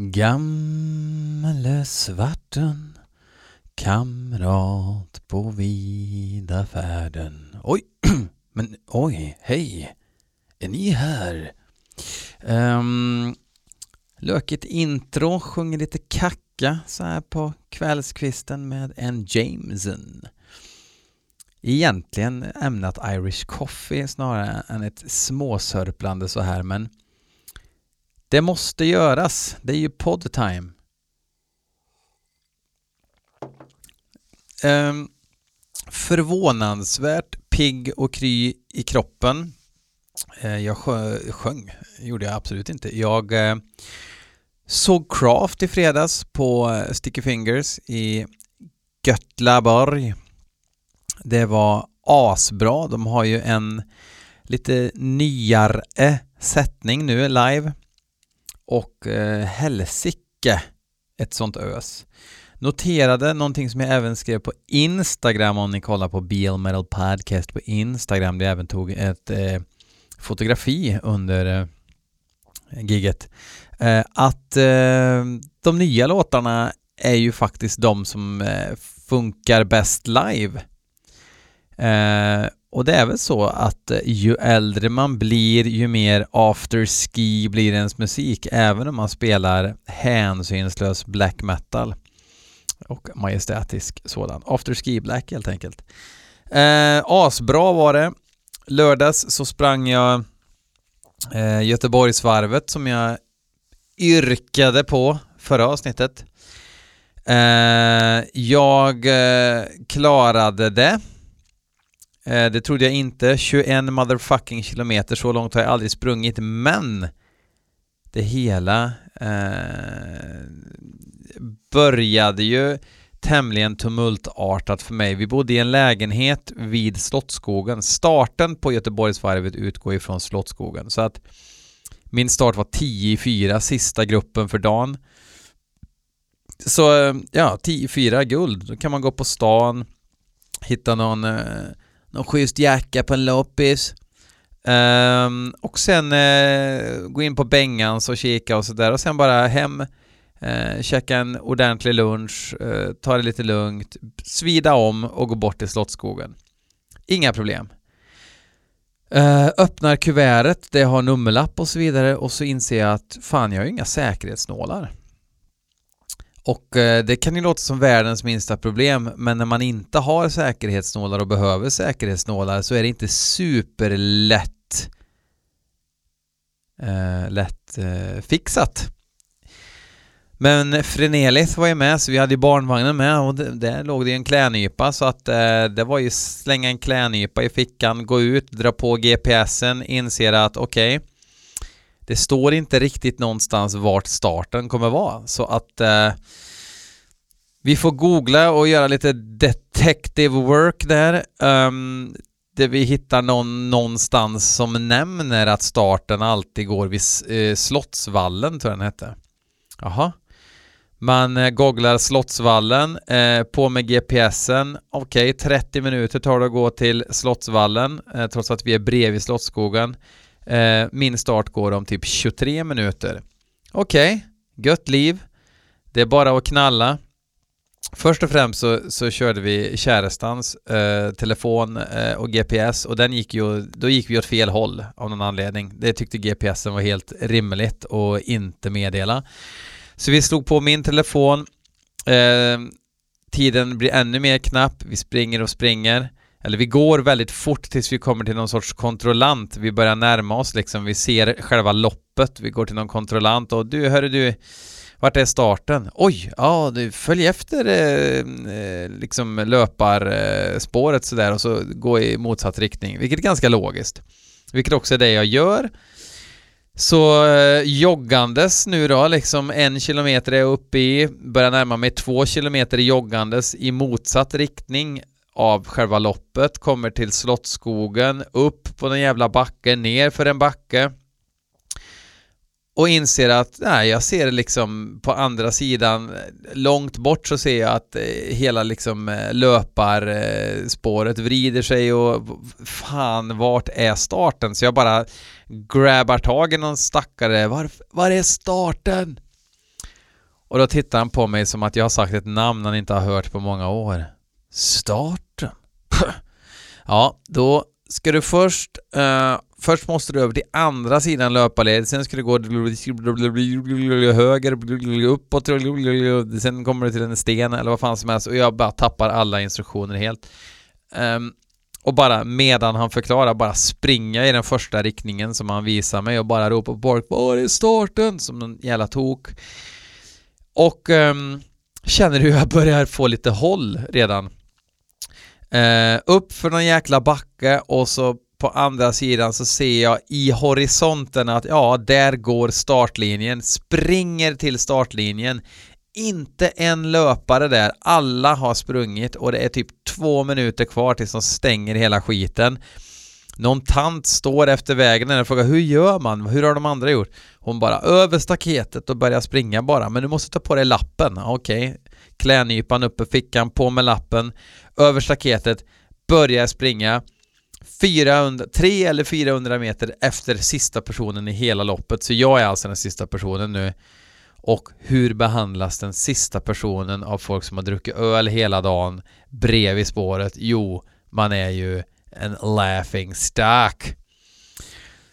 Gamle svarten Kamrat på vida färden Oj, men oj, hej Är ni här? Um, lökigt intro, sjunger lite kacka så här på kvällskvisten med en Jameson Egentligen ämnat Irish coffee snarare än ett småsörplande så här men det måste göras. Det är ju poddtime. Um, ehm, förvånansvärt pigg och kry i kroppen. Uh, jag sjö, sjöng, gjorde jag absolut inte. Jag uh, såg Craft i fredags på eh, Sticky Fingers i Götlaborg. Det var asbra. De har ju en lite nyare sättning nu live och eh, helsike ett sånt ös. Noterade någonting som jag även skrev på Instagram om ni kollar på BL Metal Podcast på Instagram. där jag även tog ett eh, fotografi under eh, giget. Eh, att eh, de nya låtarna är ju faktiskt de som eh, funkar bäst live. Eh, och det är väl så att eh, ju äldre man blir ju mer afterski blir ens musik även om man spelar hänsynslös black metal och majestätisk sådan. Afterski black helt enkelt. Eh, asbra var det. Lördags så sprang jag eh, Göteborgsvarvet som jag yrkade på förra avsnittet. Eh, jag eh, klarade det Eh, det trodde jag inte. 21 motherfucking kilometer, så långt har jag aldrig sprungit, men det hela eh, började ju tämligen tumultartat för mig. Vi bodde i en lägenhet vid Slottsskogen. Starten på Göteborgsvarvet utgår ifrån Slottsskogen, så att min start var 10 i 4, sista gruppen för dagen. Så eh, ja, 10 i 4 guld. Då kan man gå på stan, hitta någon eh, någon schysst jacka på en loppis. Um, och sen uh, gå in på Bengans och kika och sådär och sen bara hem, uh, käka en ordentlig lunch, uh, ta det lite lugnt, svida om och gå bort till Slottsskogen. Inga problem. Uh, öppnar kuvertet, det har nummerlapp och så vidare och så inser jag att fan, jag har ju inga säkerhetsnålar. Och eh, det kan ju låta som världens minsta problem, men när man inte har säkerhetsnålar och behöver säkerhetsnålar så är det inte superlätt eh, lätt eh, fixat. Men Frenelis var ju med, så vi hade ju barnvagnen med och där låg det ju en klädnypa så att eh, det var ju slänga en klädnypa i fickan, gå ut, dra på GPSen, inser att okej, okay, det står inte riktigt någonstans vart starten kommer vara så att eh, vi får googla och göra lite detective work där. Ehm, um, där vi hittar någon någonstans som nämner att starten alltid går vid eh, Slottsvallen, tror jag den hette. Jaha. Man eh, googlar Slottsvallen, eh, på med GPSen. Okej, okay, 30 minuter tar det att gå till Slottsvallen, eh, trots att vi är bredvid Slottsskogen. Eh, min start går om typ 23 minuter. Okej, okay, gött liv. Det är bara att knalla. Först och främst så, så körde vi kärestans eh, telefon eh, och GPS och den gick ju, då gick vi åt fel håll av någon anledning. Det tyckte GPSen var helt rimligt och inte meddela. Så vi slog på min telefon. Eh, tiden blir ännu mer knapp. Vi springer och springer. Eller vi går väldigt fort tills vi kommer till någon sorts kontrollant. Vi börjar närma oss liksom. Vi ser själva loppet. Vi går till någon kontrollant och du, hörru du vart är starten? Oj, ja, du följ efter eh, eh, liksom löparspåret sådär och så gå i motsatt riktning, vilket är ganska logiskt. Vilket också är det jag gör. Så eh, joggandes nu då, liksom en kilometer är jag uppe i, börjar närma mig två kilometer joggandes i motsatt riktning av själva loppet, kommer till Slottsskogen, upp på den jävla backen, ner för en backe och inser att nej, jag ser liksom på andra sidan, långt bort så ser jag att eh, hela liksom eh, löparspåret vrider sig och fan, vart är starten? Så jag bara grabbar tag i någon stackare, var, var är starten? Och då tittar han på mig som att jag har sagt ett namn han inte har hört på många år. Start? Ja, då ska du först... Uh, först måste du över till andra sidan löparled, sen ska du gå höger, uppåt, sen kommer du till en sten eller vad fan som helst och jag bara tappar alla instruktioner helt. Um, och bara medan han förklarar bara springa i den första riktningen som han visar mig och bara ropa på folk Var är starten? Som en jävla tok. Och um, känner hur jag börjar få lite håll redan. Eh, upp för någon jäkla backe och så på andra sidan så ser jag i horisonten att ja, där går startlinjen. Springer till startlinjen. Inte en löpare där. Alla har sprungit och det är typ två minuter kvar tills de stänger hela skiten. Någon tant står efter vägen och frågar hur gör man? Hur har de andra gjort? Hon bara över staketet och börjar springa bara. Men du måste ta på dig lappen. Okej. Okay. Klädnypan uppe fickan, på med lappen. Över staketet. Börjar springa. 400, 3 eller 400 meter efter sista personen i hela loppet. Så jag är alltså den sista personen nu. Och hur behandlas den sista personen av folk som har druckit öl hela dagen bredvid spåret? Jo, man är ju en laughing stock.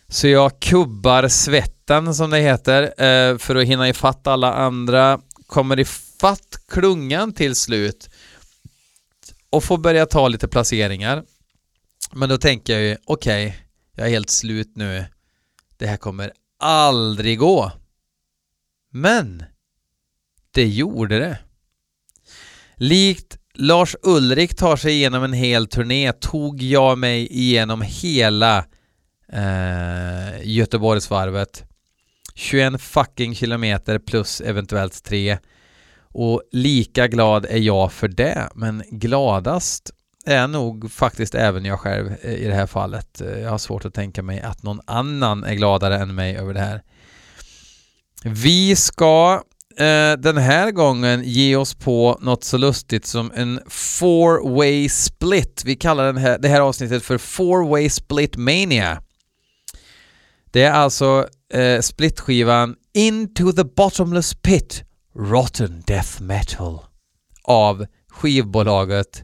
Så jag kubbar svetten som det heter eh, för att hinna ifatt alla andra. Kommer ifatt klungan till slut och får börja ta lite placeringar. Men då tänker jag ju, okej, okay, jag är helt slut nu. Det här kommer aldrig gå. Men det gjorde det. Likt Lars Ulrik tar sig igenom en hel turné tog jag mig igenom hela eh, Göteborgsvarvet. 21 fucking kilometer plus eventuellt tre. Och lika glad är jag för det, men gladast är nog faktiskt även jag själv eh, i det här fallet. Eh, jag har svårt att tänka mig att någon annan är gladare än mig över det här. Vi ska eh, den här gången ge oss på något så lustigt som en four way split. Vi kallar den här, det här avsnittet för four way split mania. Det är alltså eh, splitskivan Into the bottomless pit Rotten Death Metal av skivbolaget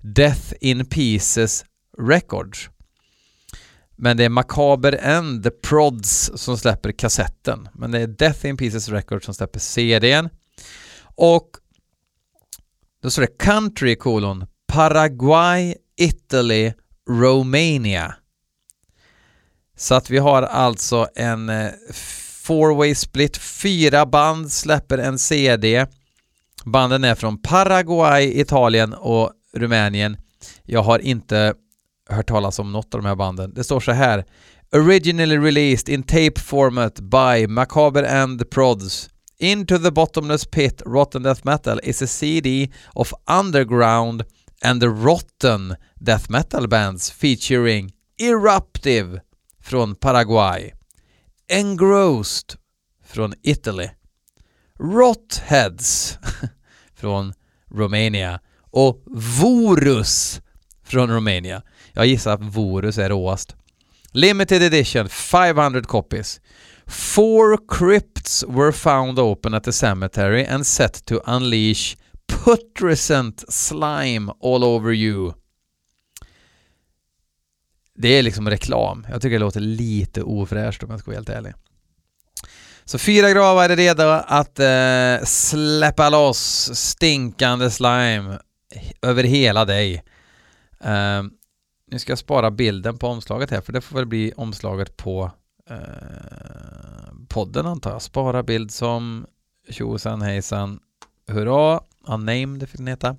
Death in Pieces Records. Men det är Macaber and The Prods som släpper kassetten. Men det är Death in Pieces Records som släpper CDn. Och då står det Country kolon Paraguay, Italy, Romania. Så att vi har alltså en eh, eh, four way split. Fyra band släpper en CD. Banden är från Paraguay, Italien och Rumänien. Jag har inte hört talas om något av de här banden. Det står så här Originally released in tape format by Macabre and the Prods. Into the Bottomless Pit Rotten Death Metal is a CD of underground and the rotten death metal bands featuring Eruptive från Paraguay, Engrossed från Italy, Rotheads från Romania och Vorus från Romania. Jag gissar att Vorus är råast. Limited edition, 500 copies. Four crypts were found open at the cemetery and set to unleash putrescent slime all over you. Det är liksom reklam. Jag tycker det låter lite ofräscht om jag ska vara helt ärlig. Så fyra gravar är redo att eh, släppa loss stinkande slime över hela dig. Eh, nu ska jag spara bilden på omslaget här för det får väl bli omslaget på eh, podden antar jag. Spara bild som tjosan hejsan hurra, unnamed fick den heta.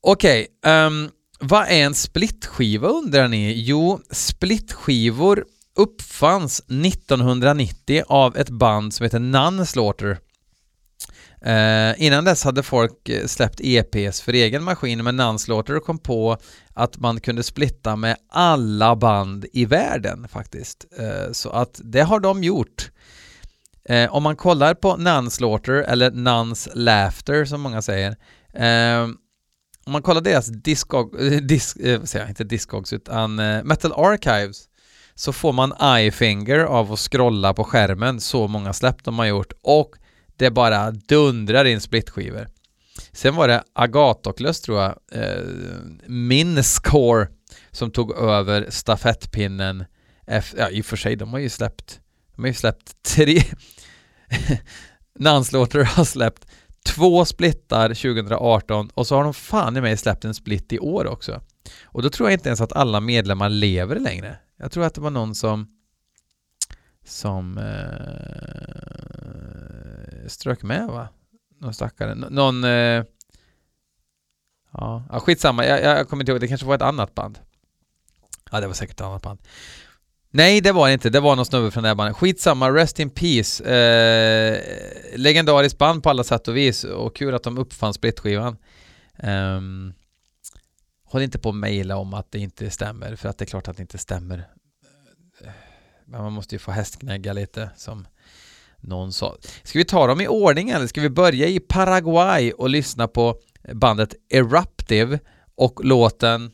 Okej, okay, um, vad är en splitskiva undrar ni? Jo, splitskivor uppfanns 1990 av ett band som heter Nunslaughter Eh, innan dess hade folk eh, släppt EPs för egen maskin men Nunslaughter kom på att man kunde splitta med alla band i världen faktiskt. Eh, så att det har de gjort. Eh, om man kollar på Nunslaughter eller Nuns Laughter som många säger eh, om man kollar deras discog, eh, disc, eh, jag? inte discogs utan eh, Metal Archives så får man eye finger av att scrolla på skärmen så många släpp de har gjort och det bara dundrar in splitskivor. Sen var det Agatoklös, tror jag, eh, min score, som tog över stafettpinnen. Efter, ja, i och för sig, de har ju släppt, de har ju släppt tre, Nanslåter har släppt två splittar 2018 och så har de fan i mig släppt en split i år också. Och då tror jag inte ens att alla medlemmar lever längre. Jag tror att det var någon som som eh, strök med va? Någon stackare. N någon... Eh, ja, skitsamma. Jag, jag kommer inte ihåg. Det kanske var ett annat band. Ja, det var säkert ett annat band. Nej, det var det inte. Det var någon snubbe från det här bandet. Skitsamma, Rest in Peace. Eh, legendariskt band på alla sätt och vis och kul att de uppfann splitskivan. Eh, håll inte på att mejla om att det inte stämmer, för att det är klart att det inte stämmer. Men man måste ju få hästgnägga lite, som någon sa. Ska vi ta dem i ordning eller ska vi börja i Paraguay och lyssna på bandet Eruptive och låten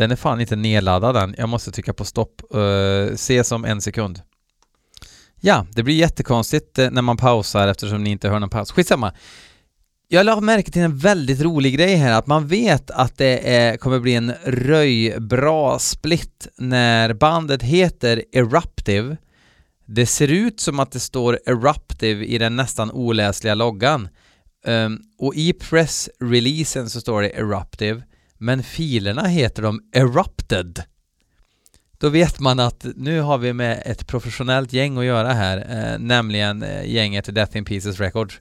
Den är fan inte nedladdad än. Jag måste trycka på stopp. Uh, se som en sekund. Ja, det blir jättekonstigt eh, när man pausar eftersom ni inte hör någon paus. Skitsamma. Jag la märke till en väldigt rolig grej här, att man vet att det är, kommer bli en röjbra split när bandet heter Eruptive. Det ser ut som att det står Eruptive i den nästan oläsliga loggan. Um, och i pressreleasen så står det Eruptive men filerna heter de Erupted. Då vet man att nu har vi med ett professionellt gäng att göra här, eh, nämligen eh, gänget Death in Pieces Records.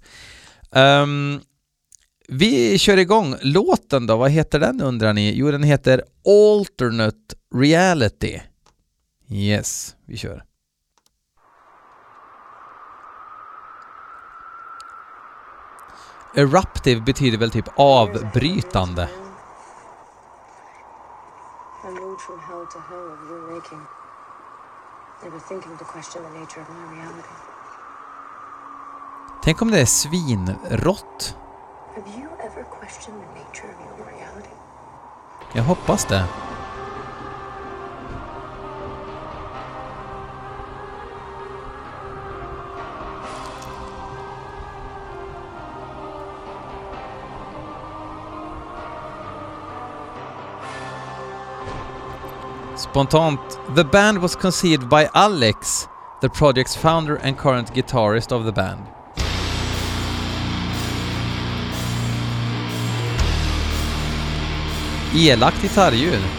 Um, vi kör igång. Låten då, vad heter den undrar ni? Jo, den heter Alternate Reality. Yes, vi kör. Eruptive betyder väl typ avbrytande. Making. Never thinking to question the nature of my reality. Tänk om det är svinrått. Have you ever questioned the nature of your reality? Jag hoppas det. Spontant, the band was conceived by Alex, the project's founder and current guitarist of the band. Elakt gitarrljud.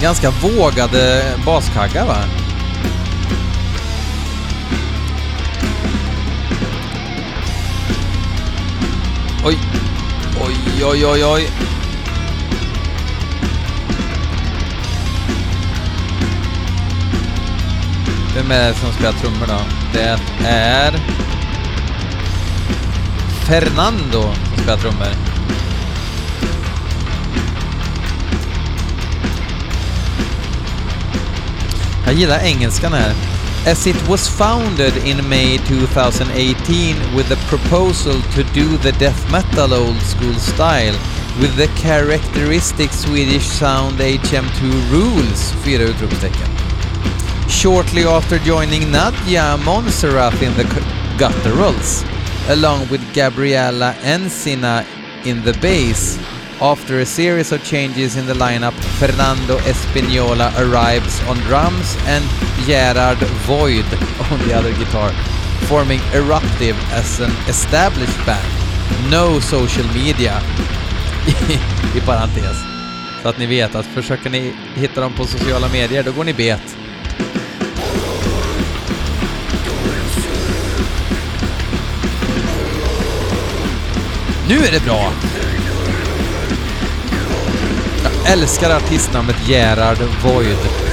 Ganska vågade baskaggar va? Oj, oj, oj, oj, oj. Vem är det som spelar trummor då? Det är... Fernando som spelar trummor. Jag gillar engelskan här. As it was founded in May 2018 with a proposal to do the death metal old school style with the characteristic Swedish sound HM2 rules, fyra utropstecken. Shortly after joining Nadja Montserrat in the Gutturals, along with Gabriella Encina in the bass, After a series of changes in the lineup, Fernando Espinola arrives on drums and Gerard Void on the other guitar, forming Eruptive as an established band. No social media, i parentes. Så att ni vet att försöker ni hitta dem på sociala medier, då går ni bet. Nu är det bra! Älskar artistnamnet Gerard Void.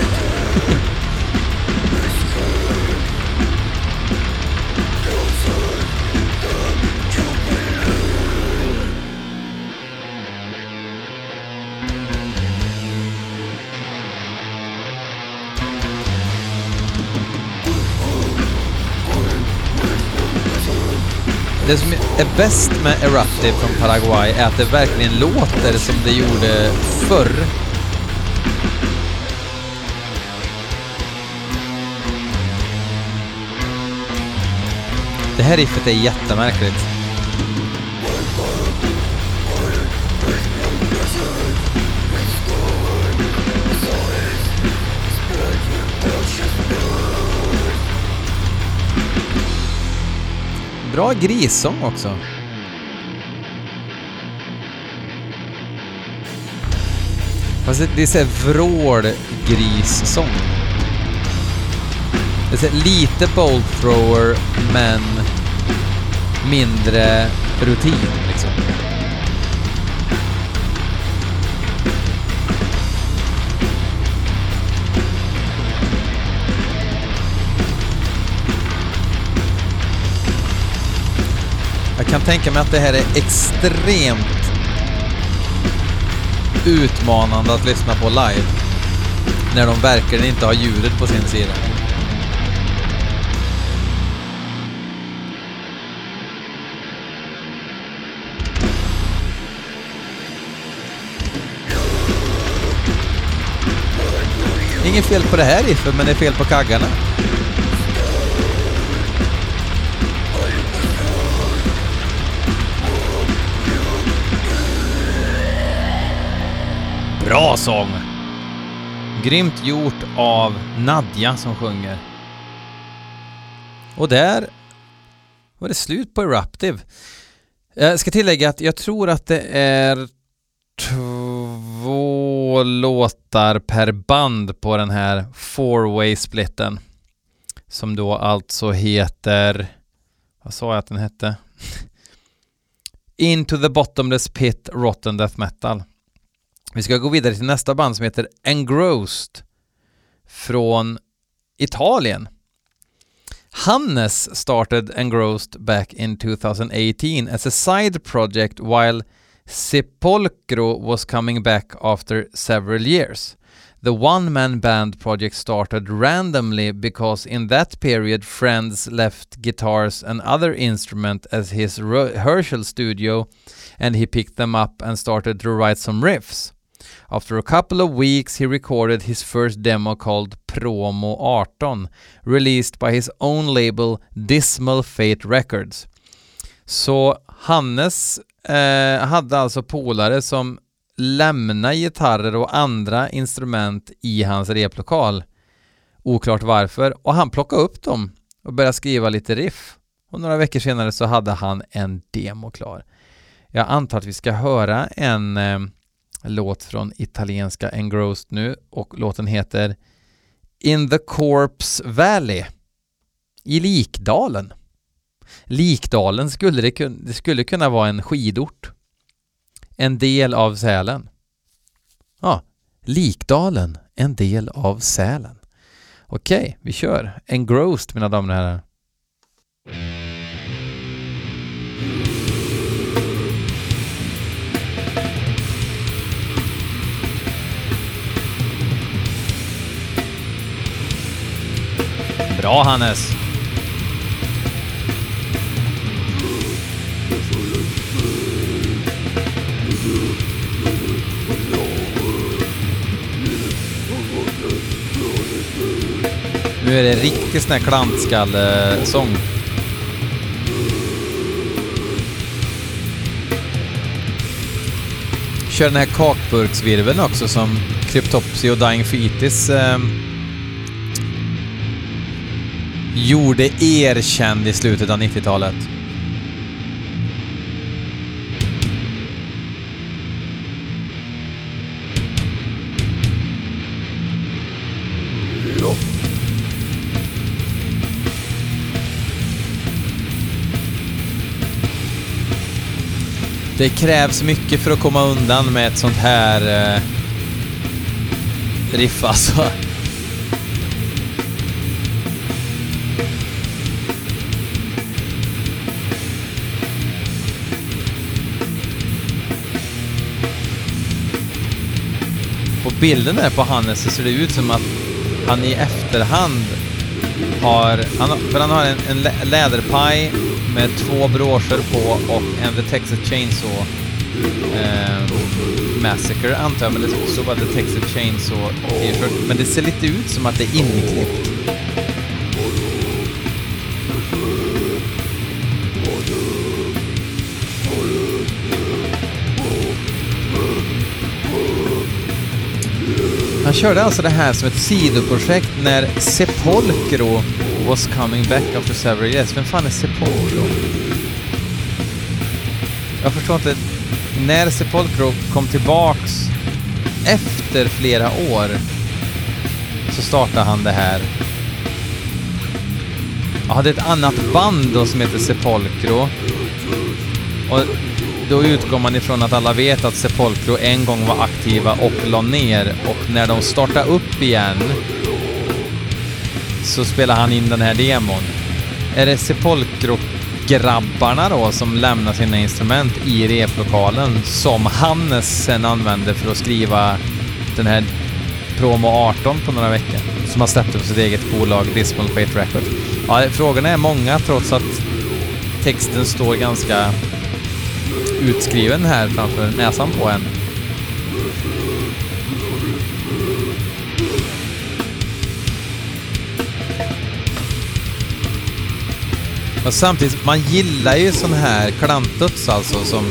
Det som är bäst med Eruptive från Paraguay är att det verkligen låter som det gjorde förr. Det här riffet är jättemärkligt. Bra grissång också. Fast det, det är såhär vrålgrissång. Det är såhär lite bolt thrower men mindre rutin liksom. Tänka mig att det här är extremt utmanande att lyssna på live. När de verkligen inte har ljudet på sin sida. Inget fel på det här riffet, men det är fel på kaggarna. Bra sång! Grymt gjort av Nadja som sjunger. Och där var det slut på Eruptive. Jag ska tillägga att jag tror att det är två låtar per band på den här four-way splitten. Som då alltså heter... Vad sa jag att den hette? Into the bottomless pit rotten death metal. Vi ska gå vidare till nästa band som heter Engrossed från Italien. Hannes started Engrossed back in 2018 as a side project while Sepolcro was coming back after several years. The one man band project started randomly because in that period friends left guitars and other instruments at his Herschel studio and he picked them up and started to write some riffs. After a couple of weeks, he recorded his first demo called Promo 18, released by his own label Dismal Fate Records. Så Hannes eh, hade alltså polare som lämnade gitarrer och andra instrument i hans replokal. Oklart varför. Och han plockade upp dem och började skriva lite riff. Och några veckor senare så hade han en demo klar. Jag antar att vi ska höra en eh, låt från italienska Engrossed nu och låten heter In the Corpse Valley i Likdalen. Likdalen skulle det, kun det skulle kunna vara en skidort. En del av Sälen. Ja, Likdalen, en del av Sälen. Okej, vi kör. Engrossed mina damer och herrar. Bra Hannes! Nu är det riktigt sån här klantskallesång. Kör den här kakburksvirveln också som Cryptopsy och Dying Fetus eh, gjorde erkänd i slutet av 90-talet. Det krävs mycket för att komma undan med ett sånt här eh, riff alltså. Bilden där på Hannes så ser det ut som att han i efterhand har, han, för han har en, en läderpaj med två broscher på och en The Texas Chainsaw eh, Massacre antar jag, men det står bara The Texas Chainsaw t-shirt. Men det ser lite ut som att det är inklippt. Körde alltså det här som ett sidoprojekt när Sepolcro was coming back after several years. Vem fan är Sepolcro? Jag förstår inte. När Sepolcro kom tillbaks efter flera år så startade han det här. Jag hade ett annat band då som heter Sepolcro. Och då utgår man ifrån att alla vet att Sepolcro en gång var aktiva och la ner och när de startade upp igen så spelade han in den här demon. Är det Sepolcro-grabbarna då som lämnar sina instrument i replokalen som Hannes sen använder för att skriva den här Promo 18 på några veckor som han släppte på sitt eget bolag Dismal Fate Record? Ja, frågorna är många trots att texten står ganska utskriven här framför näsan på en. Och samtidigt, man gillar ju sån här klantuts alltså som,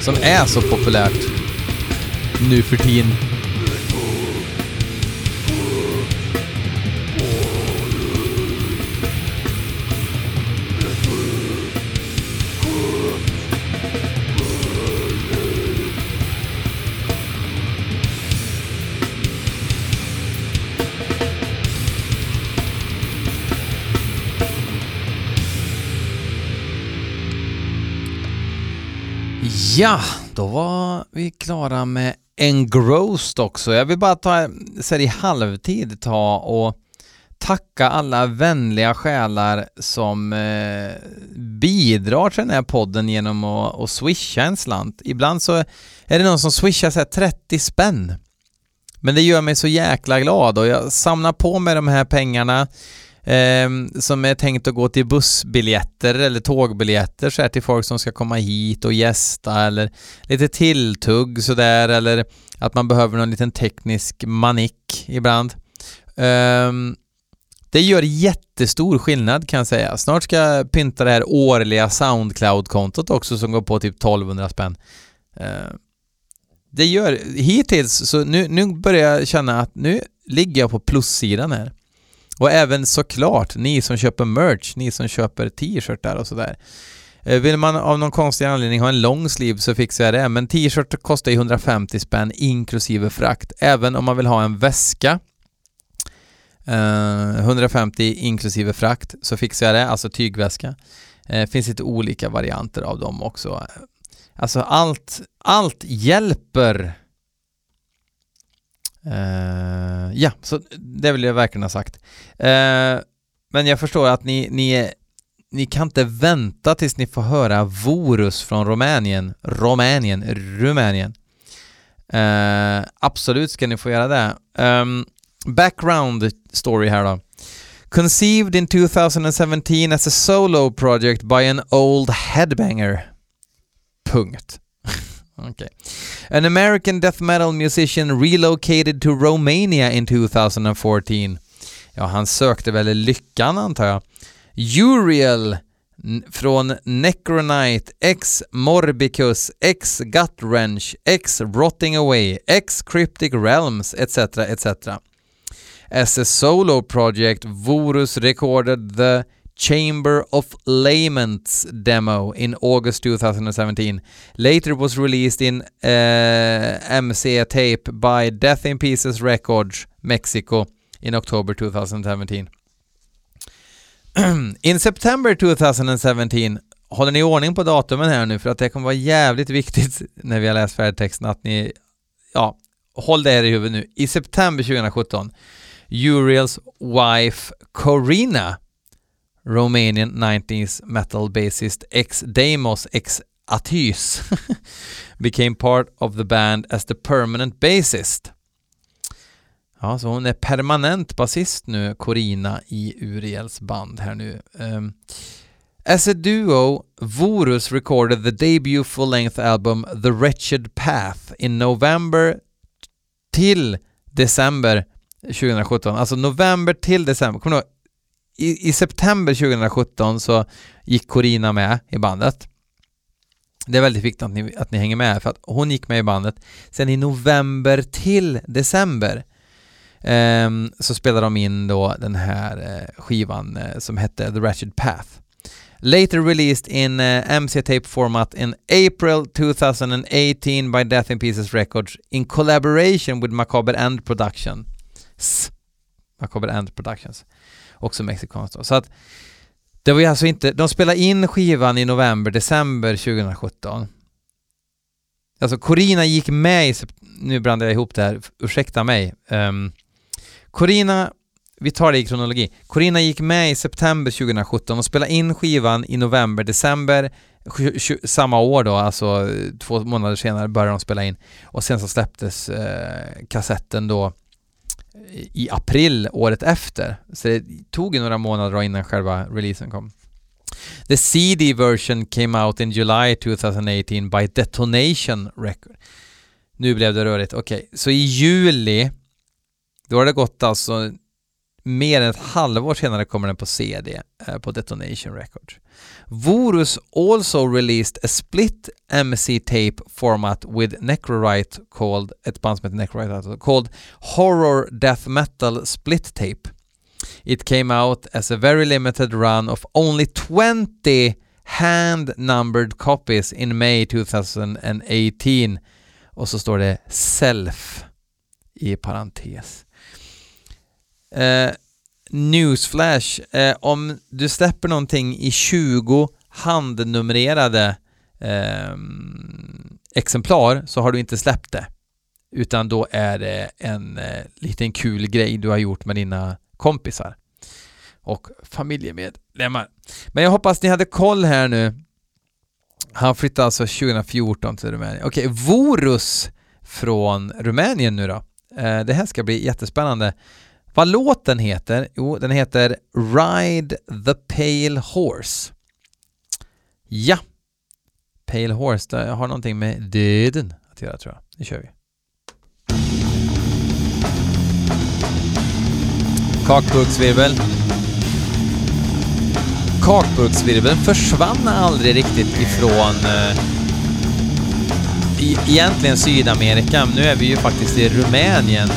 som är så populärt nu för tiden. Ja, då var vi klara med Engrossed också. Jag vill bara ta, så i halvtid ta och tacka alla vänliga själar som eh, bidrar till den här podden genom att, att swisha en slant. Ibland så är det någon som swishar så 30 spänn. Men det gör mig så jäkla glad och jag samlar på mig de här pengarna eh, som är tänkt att gå till bussbiljetter eller tågbiljetter så här till folk som ska komma hit och gästa eller lite tilltugg sådär eller att man behöver någon liten teknisk manick ibland. Eh, det gör jättestor skillnad kan jag säga. Snart ska jag pynta det här årliga Soundcloud-kontot också som går på typ 1200 spänn. Eh, det gör, hittills så nu, nu börjar jag känna att nu ligger jag på plussidan här. Och även såklart ni som köper merch, ni som köper t-shirtar och sådär. Eh, vill man av någon konstig anledning ha en lång sleeve så fixar jag det, men t-shirt kostar ju 150 spänn inklusive frakt. Även om man vill ha en väska, eh, 150 inklusive frakt, så fixar jag det, alltså tygväska. Det eh, finns lite olika varianter av dem också. Alltså allt, allt hjälper Uh, ja, så det vill jag verkligen ha sagt. Uh, men jag förstår att ni, ni, ni kan inte vänta tills ni får höra Vorus från Rumänien, Rumänien, Rumänien. Uh, absolut ska ni få göra det. Um, background story här då. Conceived in 2017 as a solo project by an old headbanger. Punkt. Okay. An American death metal musician relocated to Romania in 2014. Ja, han sökte väl lyckan antar jag. Uriel från Necronite, X Morbicus, X Gutwrench, X Rotting Away, X Cryptic Realms etc. etc. As a solo project, Vorus recorded the Chamber of Laments demo in August 2017. Later was released in eh, uh, MC tape by Death in Pieces Records, Mexico, in October 2017. in September 2017 Håller ni ordning på datumen här nu för att det kommer vara jävligt viktigt när vi har läst färdtexten att ni, ja, håll det här i huvudet nu. I september 2017, Uriels wife Corina Romanian 90s metal bassist ex Deimos ex Atys became part of the band as the permanent bassist. Ja, så hon är permanent basist nu, Corina, i Uriels band här nu. Um, As a duo, Vorus recorded the debut full-length album The Wretched Path in November till december 2017. Alltså november till december. Kommer du ihåg? I, I september 2017 så gick Corina med i bandet. Det är väldigt viktigt att ni, att ni hänger med för att hon gick med i bandet. Sen i november till december eh, så spelade de in då den här eh, skivan eh, som hette The Ratchet Path. Later released in eh, uh, MC tape format in April 2018 by Death in Pieces Records in collaboration with Macabre End Productions. Macabre End Productions. Också mexikanskt då. Så att det var ju alltså inte, de spelade in skivan i november, december 2017. Alltså Corina gick med i, nu blandar jag ihop det här, ursäkta mig. Um, Corina, vi tar det i kronologi. Corina gick med i september 2017 och spelade in skivan i november, december samma år då, alltså eh, två månader senare började de spela in. Och sen så släpptes eh, kassetten då i april året efter. Så det tog ju några månader innan själva releasen kom. The CD version came out in July 2018 by Detonation Record. Nu blev det rörigt. Okej, okay. så i juli, då har det gått alltså mer än ett halvår senare kommer den på CD eh, på Detonation Records. Vorus also released a split MC tape format with Necrorite called, ett band som heter Necrorite alltså, called Horror Death Metal Split Tape. It came out as a very limited run of only 20 hand-numbered copies in May 2018. Och så står det Self i parentes. Eh, newsflash, eh, om du släpper någonting i 20 handnumrerade eh, exemplar så har du inte släppt det. Utan då är det en eh, liten kul grej du har gjort med dina kompisar och familjemedlemmar. Men jag hoppas ni hade koll här nu. Han flyttade alltså 2014 till Rumänien. Okej, Vorus från Rumänien nu då. Eh, det här ska bli jättespännande. Vad låten heter? Jo, den heter Ride the Pale Horse. Ja, Pale Horse, det har någonting med döden att göra tror jag. Nu kör vi. Kakburksvirvel. Kakburksvirveln försvann aldrig riktigt ifrån eh, egentligen Sydamerika. Nu är vi ju faktiskt i Rumänien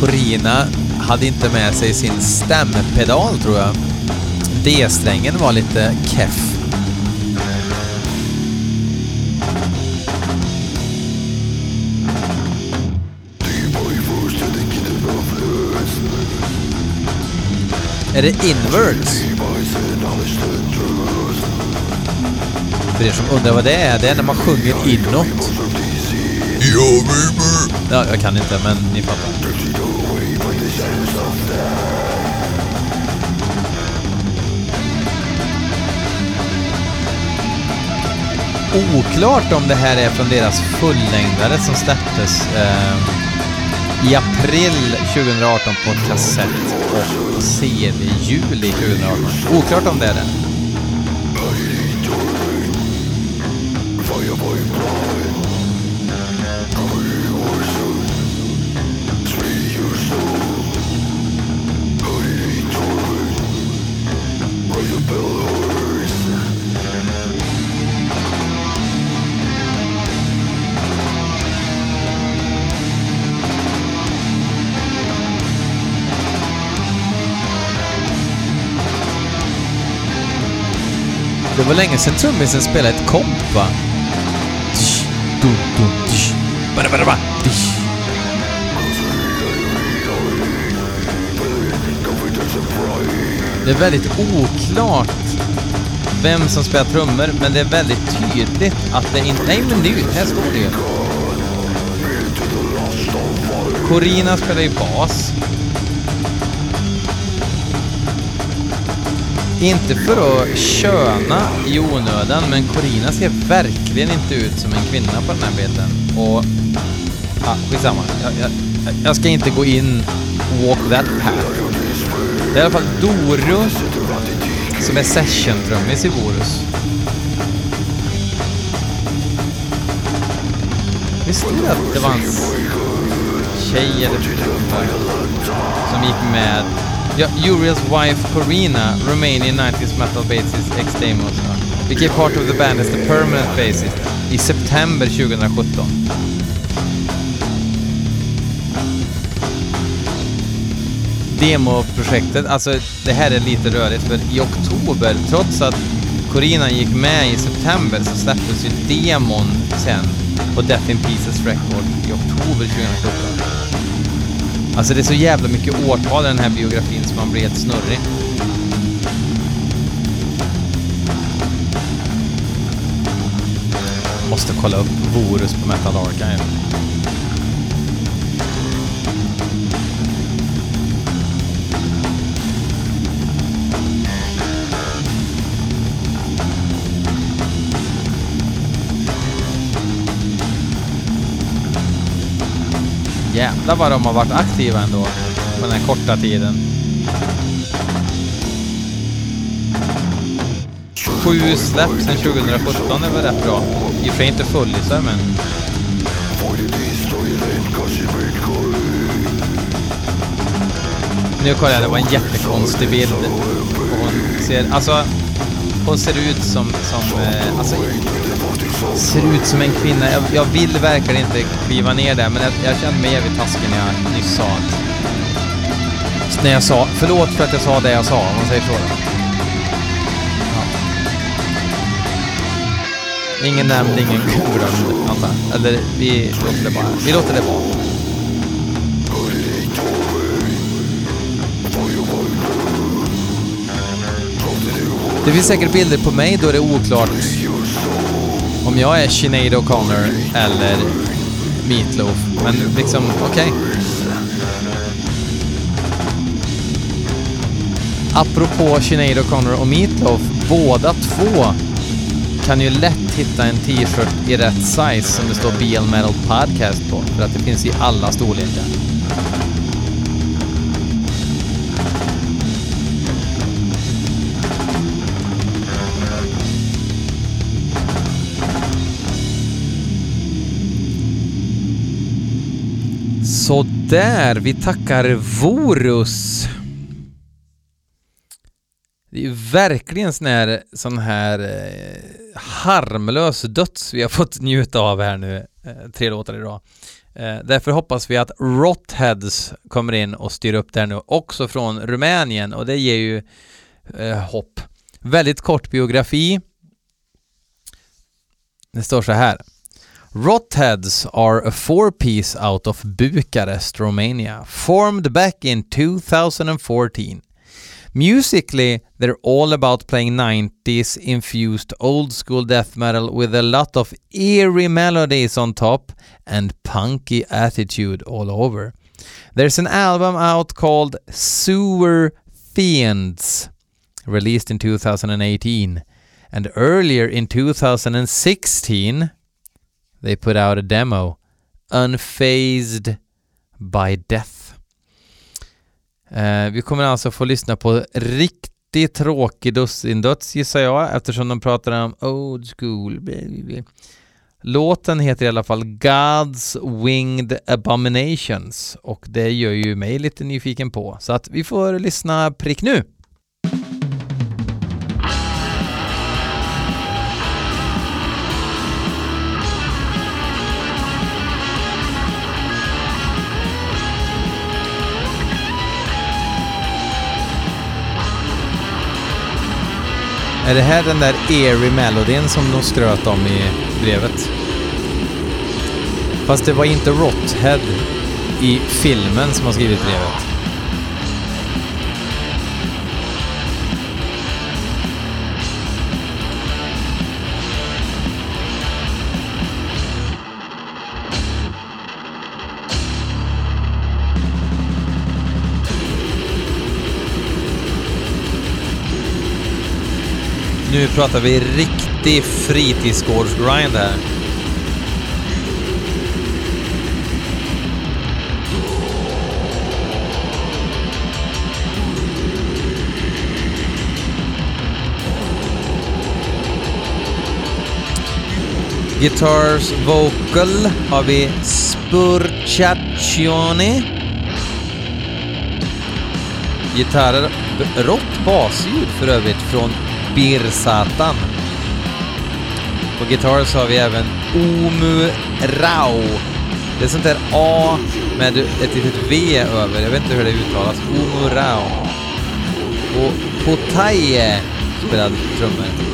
Corina hade inte med sig sin stämpedal tror jag. D-strängen var lite keff. Är det inverts? För er som undrar vad det är, det är när man sjunger inåt. Ja, jag kan inte, men ni fattar. Oklart om det här är från deras fullängdare som släpptes eh, i april 2018 på kassett och CD i juli 2018. Oklart om det är det. Det var länge sedan trummisen spelade ett komp, va? Det är väldigt oklart vem som spelar trummor, men det är väldigt tydligt att det inte... Nej, men nu, här står det ju. Corina spelar ju bas. Inte för att köna i onödan, men Corina ser verkligen inte ut som en kvinna på den här bilden. Och... Ja, skitsamma. Jag, jag, jag ska inte gå in walk that path. Det är i alla fall Doro som är session-trummis i Vorus. Visste det att det var hans tjej eller som gick med Ja, Uriel's wife Corina, Romanian 90s metal bassist ex Demos, became part of the band as the permanent bassist i september 2017. Demoprojektet, alltså det här är lite rörigt för i oktober, trots att Corina gick med i september så släpptes ju demon sen på Death in Pieces Record i oktober 2017. Alltså det är så jävla mycket årtal i den här biografin så man blir helt snurrig. Måste kolla upp Vorus på Metal Archive. Jävlar vad de har varit aktiva ändå på den här korta tiden. Sju släpp sedan 2017 är väl rätt bra. I och för sig inte fullisar men... Nu kollar jag, det var en jättekonstig bild. Hon ser, alltså, hon ser ut som, som eh, alltså, ser ut som en kvinna. Jag, jag vill verkligen inte kliva ner där, men jag, jag kände mig jävligt taskig när jag nyss sa att... När jag sa... Förlåt för att jag sa det jag sa, om man säger så. Ja. Ingen nämnd, ingen glömd, antar Eller vi låter det bara... Vi låter det vara. Det finns säkert bilder på mig då det är oklart jag är Sinead O'Connor eller Meatloaf. Men liksom, okej. Okay. Apropå Sinead O'Connor och Meatloaf, båda två kan ju lätt hitta en t-shirt i rätt size som det står BL Metal Podcast på, för att det finns i alla storlekar. Så där, vi tackar Vorus. Det är verkligen sån här, sån här eh, harmlös döds vi har fått njuta av här nu, eh, tre låtar idag. Eh, därför hoppas vi att Rotheads kommer in och styr upp där nu, också från Rumänien och det ger ju eh, hopp. Väldigt kort biografi. Det står så här. Rotheads are a four piece out of Bucharest, Romania, formed back in 2014. Musically, they're all about playing 90s infused old school death metal with a lot of eerie melodies on top and punky attitude all over. There's an album out called Sewer Fiends, released in 2018, and earlier in 2016 they put out a demo, Unfazed by Death. Eh, vi kommer alltså få lyssna på riktigt tråkig dussindöds gissar jag eftersom de pratar om old school. Baby. Låten heter i alla fall God's Winged Abominations och det gör ju mig lite nyfiken på så att vi får lyssna prick nu. Är det här den där eerie melodin som de skröt om i brevet? Fast det var inte Rothead i filmen som har skrivit brevet. Nu pratar vi riktig fritidsgårdsgrind här. Guitars vocal har vi Spurciaccioni. Gitarrer, rått basljud för övrigt från Birsatan. På gitarr så har vi även Omu Rao. Det är sånt där A med ett litet V över, jag vet inte hur det uttalas. Omu Rao. Och Potaje spelar trummor.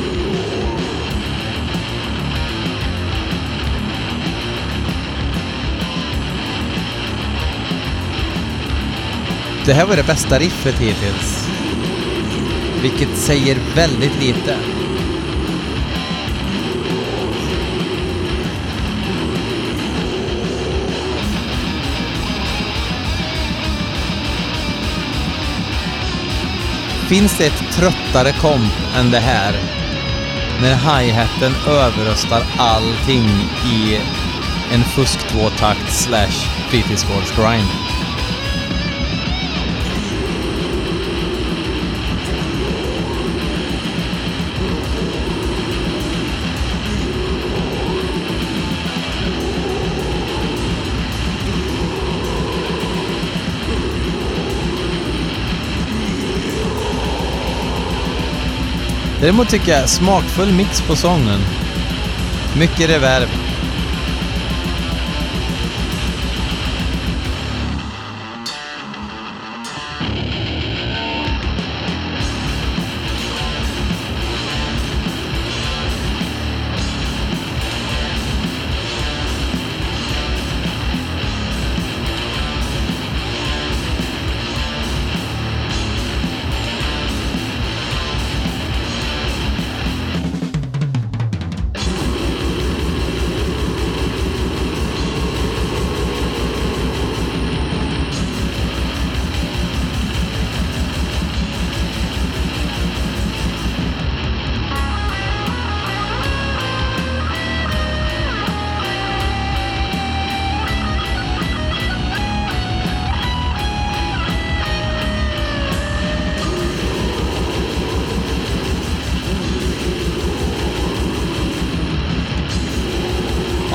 Det här var det bästa riffet hittills. Vilket säger väldigt lite. Finns det ett tröttare komp än det här? När hi-haten överröstar allting i en fusk-tvåtakt slash fritidsgårdsgrind. Däremot tycker jag smakfull mix på sången. Mycket reverb.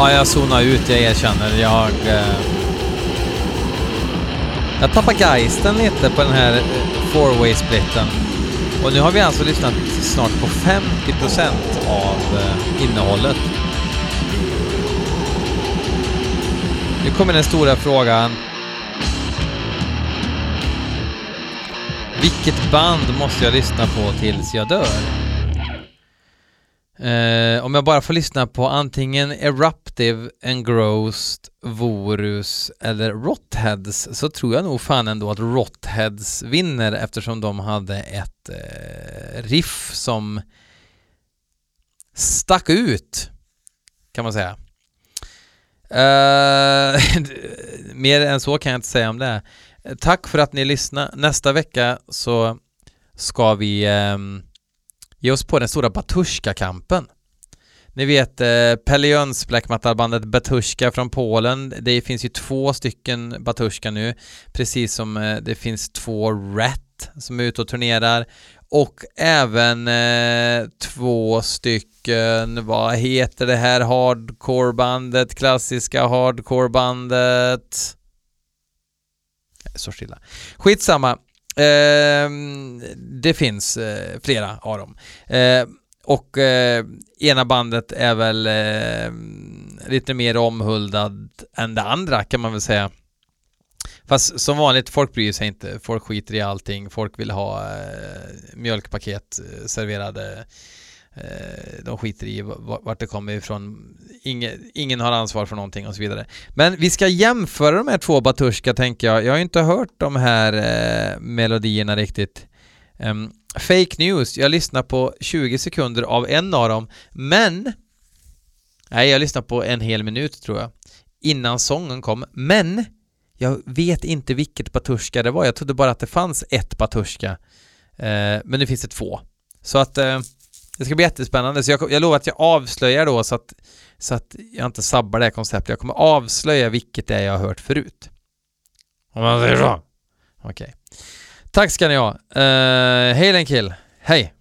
Ja, jag zonar ut, jag erkänner. Jag... Eh, jag tappar geisten lite på den här eh, four way splitten. Och nu har vi alltså lyssnat snart på 50% av eh, innehållet. Nu kommer den stora frågan. Vilket band måste jag lyssna på tills jag dör? Eh, om jag bara får lyssna på antingen Eruptive, Engrossed, Vorus eller Rotheads så tror jag nog fan ändå att Rotheads vinner eftersom de hade ett eh, riff som stack ut kan man säga. Uh, mer än så kan jag inte säga om det. Tack för att ni lyssnade. Nästa vecka så ska vi um, ge oss på den stora Batushka-kampen. Ni vet eh, Pelle Jöns black metal-bandet Batushka från Polen. Det finns ju två stycken Batushka nu, precis som eh, det finns två Rat som är ute och turnerar och även eh, två stycken, vad heter det här hardcore-bandet, klassiska hardcore-bandet? Så stilla. Skitsamma. Eh, det finns eh, flera av dem. Ehm, och eh, ena bandet är väl eh, lite mer omhuldad än det andra kan man väl säga. Fast som vanligt, folk bryr sig inte. Folk skiter i allting. Folk vill ha eh, mjölkpaket eh, serverade Eh, de skiter i vart det kommer ifrån. Ingen, ingen har ansvar för någonting och så vidare. Men vi ska jämföra de här två Batushka tänker jag. Jag har inte hört de här eh, melodierna riktigt. Um, fake news, jag lyssnar på 20 sekunder av en av dem, men Nej, jag lyssnade på en hel minut tror jag innan sången kom, men jag vet inte vilket Batushka det var. Jag trodde bara att det fanns ett Batushka, eh, men nu finns det två. Så att eh, Det ska bli jättespännande, så jag, jag lovar att jag avslöjar då så att, så att jag inte sabbar det här konceptet. Jag kommer avslöja vilket det är jag har hört förut. Om man säger så. Okej. Tack ska ni ha. Uh, hej Lenkil. Hej!